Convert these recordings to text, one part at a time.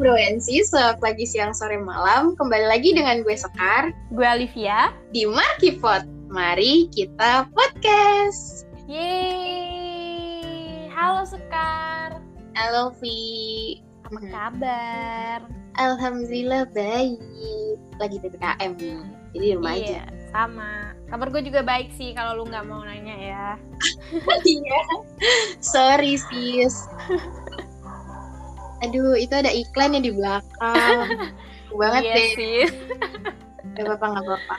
Bro and Sis, selamat pagi, siang, sore, malam. Kembali lagi dengan gue Sekar Gue Olivia. di Markipot. Mari kita podcast. Yeay. Halo Sekar. Halo Vi. Apa kabar? Alhamdulillah baik. Lagi PPKM nih, jadi di rumah aja. Iya, sama. Kabar gue juga baik sih kalau lu nggak mau nanya ya. Iya. Sorry sis. Aduh, itu ada iklan yang di belakang. banget iya deh. sih. Gak apa-apa, gak apa-apa.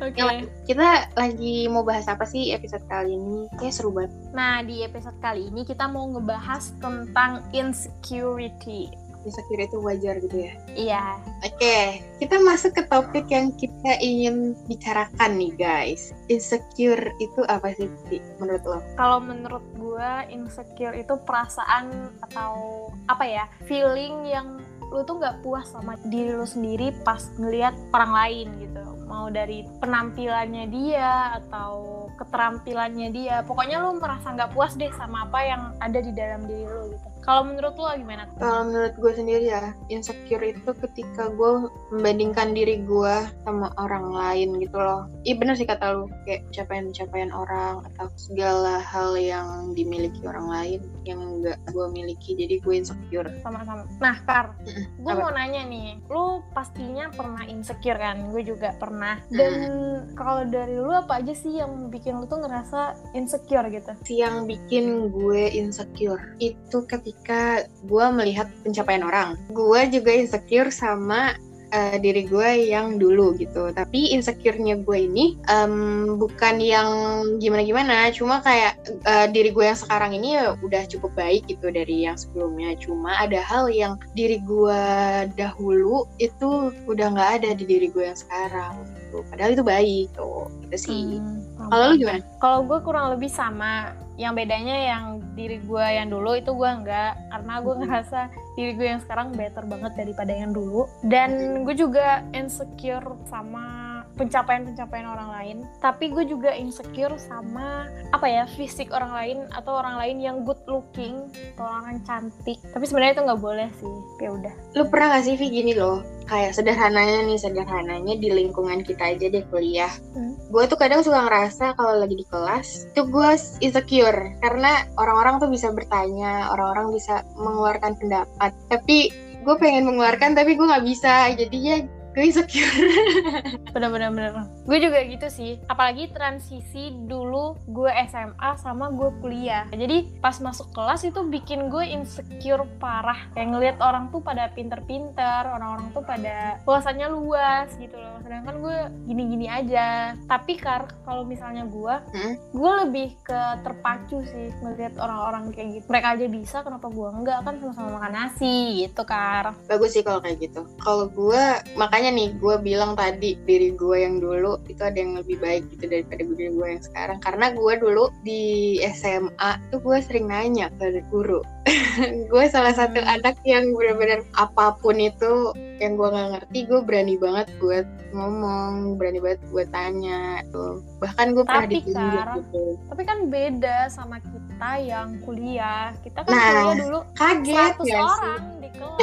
Oke. Yang kita lagi mau bahas apa sih episode kali ini? Kayak seru banget. Nah, di episode kali ini kita mau ngebahas tentang insecurity. Insecure itu wajar gitu ya. Iya. Oke, kita masuk ke topik yang kita ingin bicarakan nih guys. Insecure itu apa sih Ci, menurut lo? Kalau menurut gue insecure itu perasaan atau apa ya feeling yang lu tuh nggak puas sama diri lu sendiri pas ngelihat orang lain gitu mau dari penampilannya dia atau keterampilannya dia pokoknya lu merasa nggak puas deh sama apa yang ada di dalam diri lu gitu kalau menurut lu gimana? Kalau menurut gue sendiri ya, insecure itu ketika gue membandingkan diri gue sama orang lain gitu loh. Iya bener sih kata lu, kayak pencapaian-pencapaian orang atau segala hal yang dimiliki orang lain yang nggak gue miliki, jadi gue insecure. sama-sama. Nah kar gue mau nanya nih. Lu pastinya pernah insecure kan? Gue juga pernah. Dan kalau dari lu apa aja sih yang bikin lu tuh ngerasa insecure gitu? Yang bikin gue insecure itu ketika gue melihat pencapaian orang. Gue juga insecure sama eh, diri gue yang dulu gitu. Tapi insecure-nya gue ini em, bukan yang gimana-gimana, cuma kayak eh, diri gue yang sekarang ini ya udah cukup baik gitu dari yang sebelumnya. Cuma ada hal yang diri gue dahulu itu udah nggak ada di diri gue yang sekarang. Gitu. Padahal itu baik tuh, gitu sih. Hmm, Kalau lu gimana? Kalau gue kurang lebih sama. Yang bedanya yang diri gue yang dulu itu gue enggak. Karena gue Hmm. ngerasa diri gue yang sekarang better banget daripada yang dulu. Dan gue juga insecure sama pencapaian-pencapaian orang lain. Tapi gue juga insecure sama apa ya fisik orang lain atau orang lain yang good looking atau orang yang cantik. Tapi sebenarnya itu nggak boleh sih. Ya udah. lu pernah gak sih Vi gini loh kayak sederhananya nih sederhananya di lingkungan kita aja deh kuliah Hmm. gue tuh kadang suka ngerasa kalau lagi di kelas tuh gue insecure karena orang-orang tuh bisa bertanya orang-orang bisa mengeluarkan pendapat tapi gue pengen mengeluarkan tapi gue nggak bisa jadinya gue insecure bener-bener bener. Gue juga gitu sih apalagi transisi dulu gue SMA sama gue kuliah. Jadi pas masuk kelas itu bikin gue insecure parah. Kayak ngelihat orang tuh pada pinter-pinter orang-orang tuh pada wawasannya luas gitu loh. Sedangkan gue gini-gini aja. Tapi kar kalau misalnya gue Hmm. gue lebih ke terpacu sih ngelihat orang-orang kayak gitu. Mereka aja bisa kenapa gue enggak? Kan sama-sama makan nasi gitu kar. Bagus sih kalau kayak gitu. Kalau gue makanya nih gue bilang tadi diri gue yang dulu itu ada yang lebih baik gitu daripada diri gue yang sekarang karena gue dulu di SMA tuh gue sering nanya ke guru gue salah satu Hmm. anak yang benar-benar apa pun itu yang gue nggak ngerti gue berani banget buat ngomong berani banget buat tanya tuh bahkan gue pernah ditunjuk gitu Tapi kan beda sama kita yang kuliah. Kita kan Nah, kuliah dulu kaget 100 ya sih orang di kelas.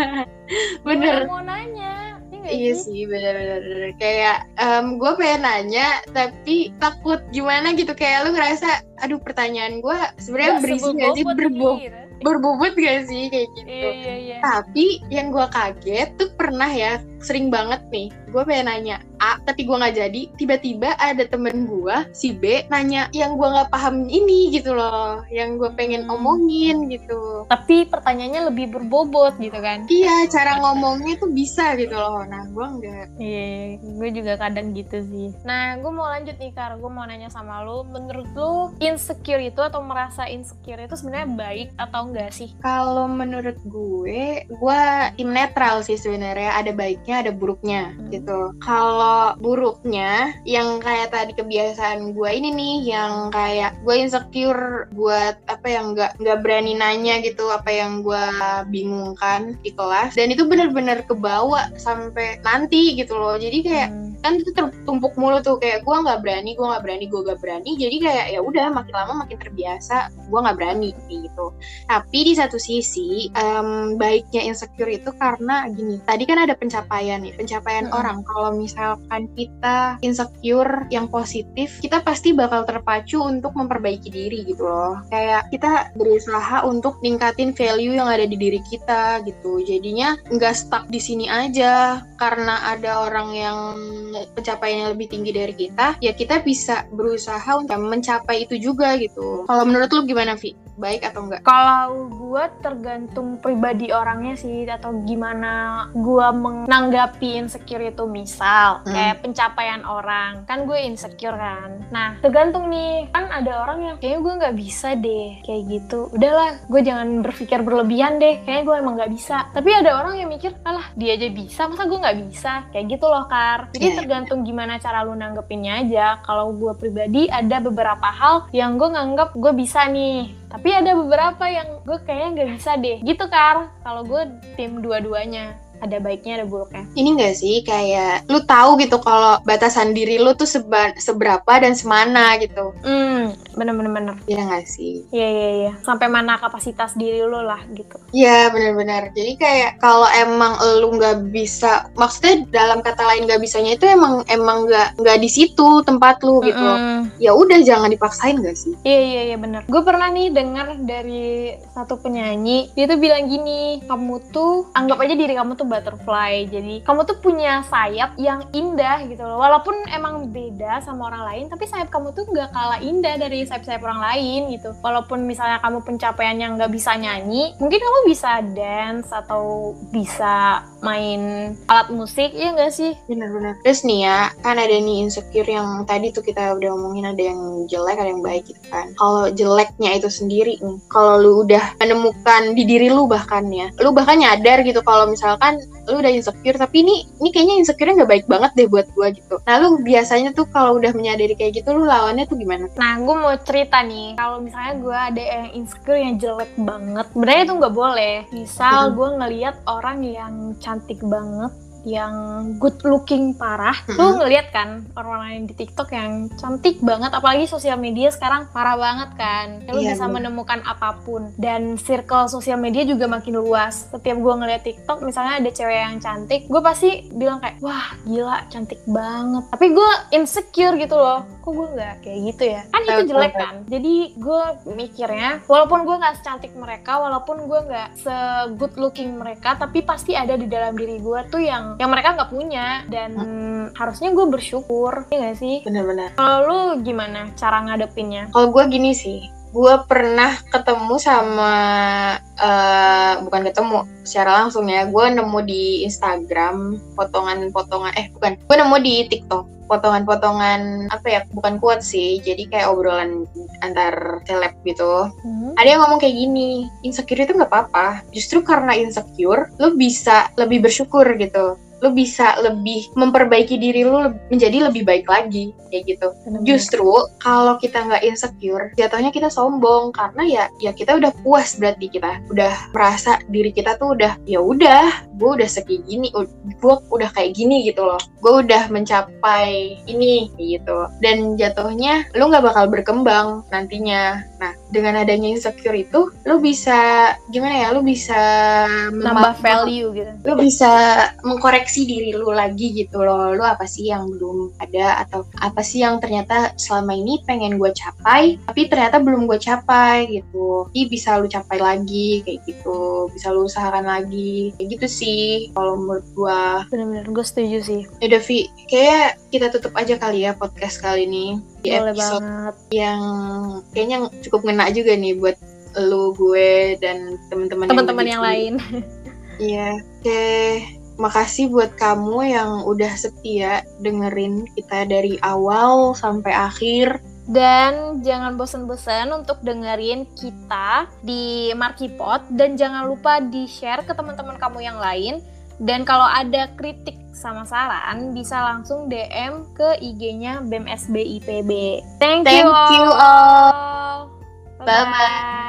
bener mau nanya? Iya nggak Iya sih? sih bener-bener kayak gue pengen nanya tapi takut gimana gitu kayak lu ngerasa aduh pertanyaan gue sebenarnya berisi gak sih gitu. berbobot gak sih kayak gitu Iya, iya, iya. tapi yang gue kaget tuh pernah ya sering banget nih gue pengen nanya A tapi gue nggak jadi tiba-tiba ada temen gue si B nanya yang gue nggak paham ini gitu loh yang gue pengen Hmm. omongin gitu Tapi pertanyaannya lebih berbobot gitu kan. iya cara ngomongnya tuh bisa gitu loh nah gue nggak Iya, gue juga kadang gitu sih. Nah, gue mau lanjut nih, Kar. Gue mau nanya sama lu, menurut lu insecure itu atau merasa insecure itu sebenarnya baik atau enggak sih? Kalau menurut gue, gue tim netral sih sebenarnya. Ada baiknya, ada buruknya Hmm. gitu. Kalau buruknya, yang kayak tadi kebiasaan gue ini nih, yang kayak gue insecure buat apa yang nggak nggak berani nanya gitu, apa yang gue bingungkan di kelas. Dan itu bener-bener kebawa sampai nanti gitu loh. Jadi kayak Hmm. Kan itu tertumpuk mulu tuh kayak gue nggak berani gue nggak berani gue nggak berani. Jadi kayak ya udah makin lama makin terbiasa gue nggak berani gitu. Tapi di satu sisi um, baiknya insecure itu karena gini tadi kan ada pencapaian nih pencapaian -hmm. orang. Kalau misalkan kita insecure yang positif kita pasti bakal terpacu untuk memperbaiki diri gitu loh. Kayak kita berusaha untuk ningkatin value yang ada di diri kita gitu. Jadinya nggak stuck di sini aja karena ada orang yang pencapaiannya lebih tinggi dari kita ya kita bisa berusaha untuk mencapai itu juga gitu kalau menurut lu gimana Vi? baik atau enggak? Kalau gue tergantung pribadi orangnya sih atau gimana gue menanggapi insecure itu misal hmm. kayak pencapaian orang kan gue insecure kan. Nah tergantung nih kan ada orang yang kayaknya gue nggak bisa deh kayak gitu. Udahlah gue jangan berpikir berlebihan deh kayaknya gue emang nggak bisa. Tapi ada orang yang mikir alah dia aja bisa masa gue nggak bisa kayak gitu loh kar. Jadi yeah. tergantung gimana cara lu nanggepinnya aja. Kalau gue pribadi ada beberapa hal yang gue nganggap gue bisa nih tapi ada beberapa yang gue kayaknya nggak bisa deh gitu kan kalau gue tim dua-duanya ada baiknya ada buruknya. Ini enggak sih kayak lu tahu gitu kalau batasan diri lu tuh seba seberapa dan semana gitu. Hmm, bener-bener bener. Iya nggak sih? Iya iya iya. Sampai mana kapasitas diri lu lah gitu. Iya bener-bener. Jadi kayak kalau emang lu nggak bisa, maksudnya dalam kata lain nggak bisanya itu emang emang nggak nggak di situ tempat lu gitu. Mm -mm. Ya udah jangan dipaksain gak sih? Iya iya iya bener. Gue pernah nih dengar dari satu penyanyi dia tuh bilang gini, kamu tuh anggap aja diri kamu tuh butterfly jadi kamu tuh punya sayap yang indah gitu loh walaupun emang beda sama orang lain tapi sayap kamu tuh nggak kalah indah dari sayap-sayap orang lain gitu. Walaupun misalnya kamu pencapaian yang nggak bisa nyanyi mungkin kamu bisa dance atau bisa main alat musik ya nggak sih? Benar-benar terus nih ya kan ada nih insecure yang tadi tuh kita udah ngomongin ada yang jelek ada yang baik gitu kan. Kalau jeleknya itu sendiri nih kalau lu udah menemukan di diri lu bahkan ya lu bahkan nyadar gitu kalau misalkan lu udah insecure tapi ini ini kayaknya insecure nggak baik banget deh buat gue gitu. Nah lu biasanya tuh kalau udah menyadari kayak gitu lu lawannya tuh gimana? Nah gue mau cerita nih. Kalau misalnya gue ada yang insecure yang jelek banget sebenarnya itu nggak boleh. Misal hmm. gue ngeliat orang yang cantik banget yang good looking parah mm-hmm. lu ngeliat kan orang lain di TikTok yang cantik banget apalagi sosial media sekarang parah banget kan. Lu yeah, bisa bener. menemukan apa pun. Dan circle sosial media juga makin luas. Setiap gue ngeliat TikTok misalnya ada cewek yang cantik gue pasti bilang kayak wah gila cantik banget. Tapi gue insecure gitu loh kok gue nggak kayak gitu ya? Kan itu jelek kan? Jadi gue mikirnya walaupun gue nggak secantik mereka walaupun gue nggak se good looking mereka tapi pasti ada di dalam diri gue tuh yang yang mereka nggak punya. Dan hmm. harusnya gue bersyukur ya gak sih? Bener-bener. Kalau lu gimana cara ngadepinnya? Kalau gue gini sih gue pernah ketemu sama uh, bukan ketemu secara langsung ya. Gue nemu di Instagram potongan-potongan eh bukan. Gue nemu di TikTok potongan-potongan apa ya bukan kuat sih. Jadi kayak obrolan antar seleb gitu. Hmm. ada yang ngomong kayak gini insecure itu nggak apa-apa. Justru karena insecure lo bisa lebih bersyukur gitu lu bisa lebih memperbaiki diri lu menjadi lebih baik lagi kayak gitu. Bener. Justru kalau kita nggak insecure, jatuhnya kita sombong karena ya ya kita udah puas berarti kita udah merasa diri kita tuh udah ya udah, gue udah segini, gue udah kayak gini gitu loh. Gue udah mencapai ini gitu. Dan jatuhnya lu nggak bakal berkembang nantinya. Nah, dengan adanya insecure itu lu bisa gimana ya? Lu bisa nambah value gitu. Lu bisa mengkoreksi koreksi diri lu lagi gitu loh. Lu apa sih yang belum ada atau apa sih yang ternyata selama ini pengen gue capai tapi ternyata belum gue capai gitu. Jadi bisa lu capai lagi kayak gitu. Bisa lu usahakan lagi. Kayak gitu sih kalau menurut gue bener-bener gue setuju sih. Ya Vi. Kayak kita tutup aja kali ya podcast kali ini di Boleh episode banget. yang kayaknya cukup ngena juga nih buat lu gue dan teman-teman teman-teman yang, yang lain iya oke okay makasih buat kamu yang udah setia dengerin kita dari awal sampai akhir. Dan jangan bosan-bosan untuk dengerin kita di Markipot dan jangan lupa di-share ke teman-teman kamu yang lain. Dan kalau ada kritik sama saran bisa langsung DM ke IG-nya BEM SBIPB. Thank, Thank you all. You all. Bye bye.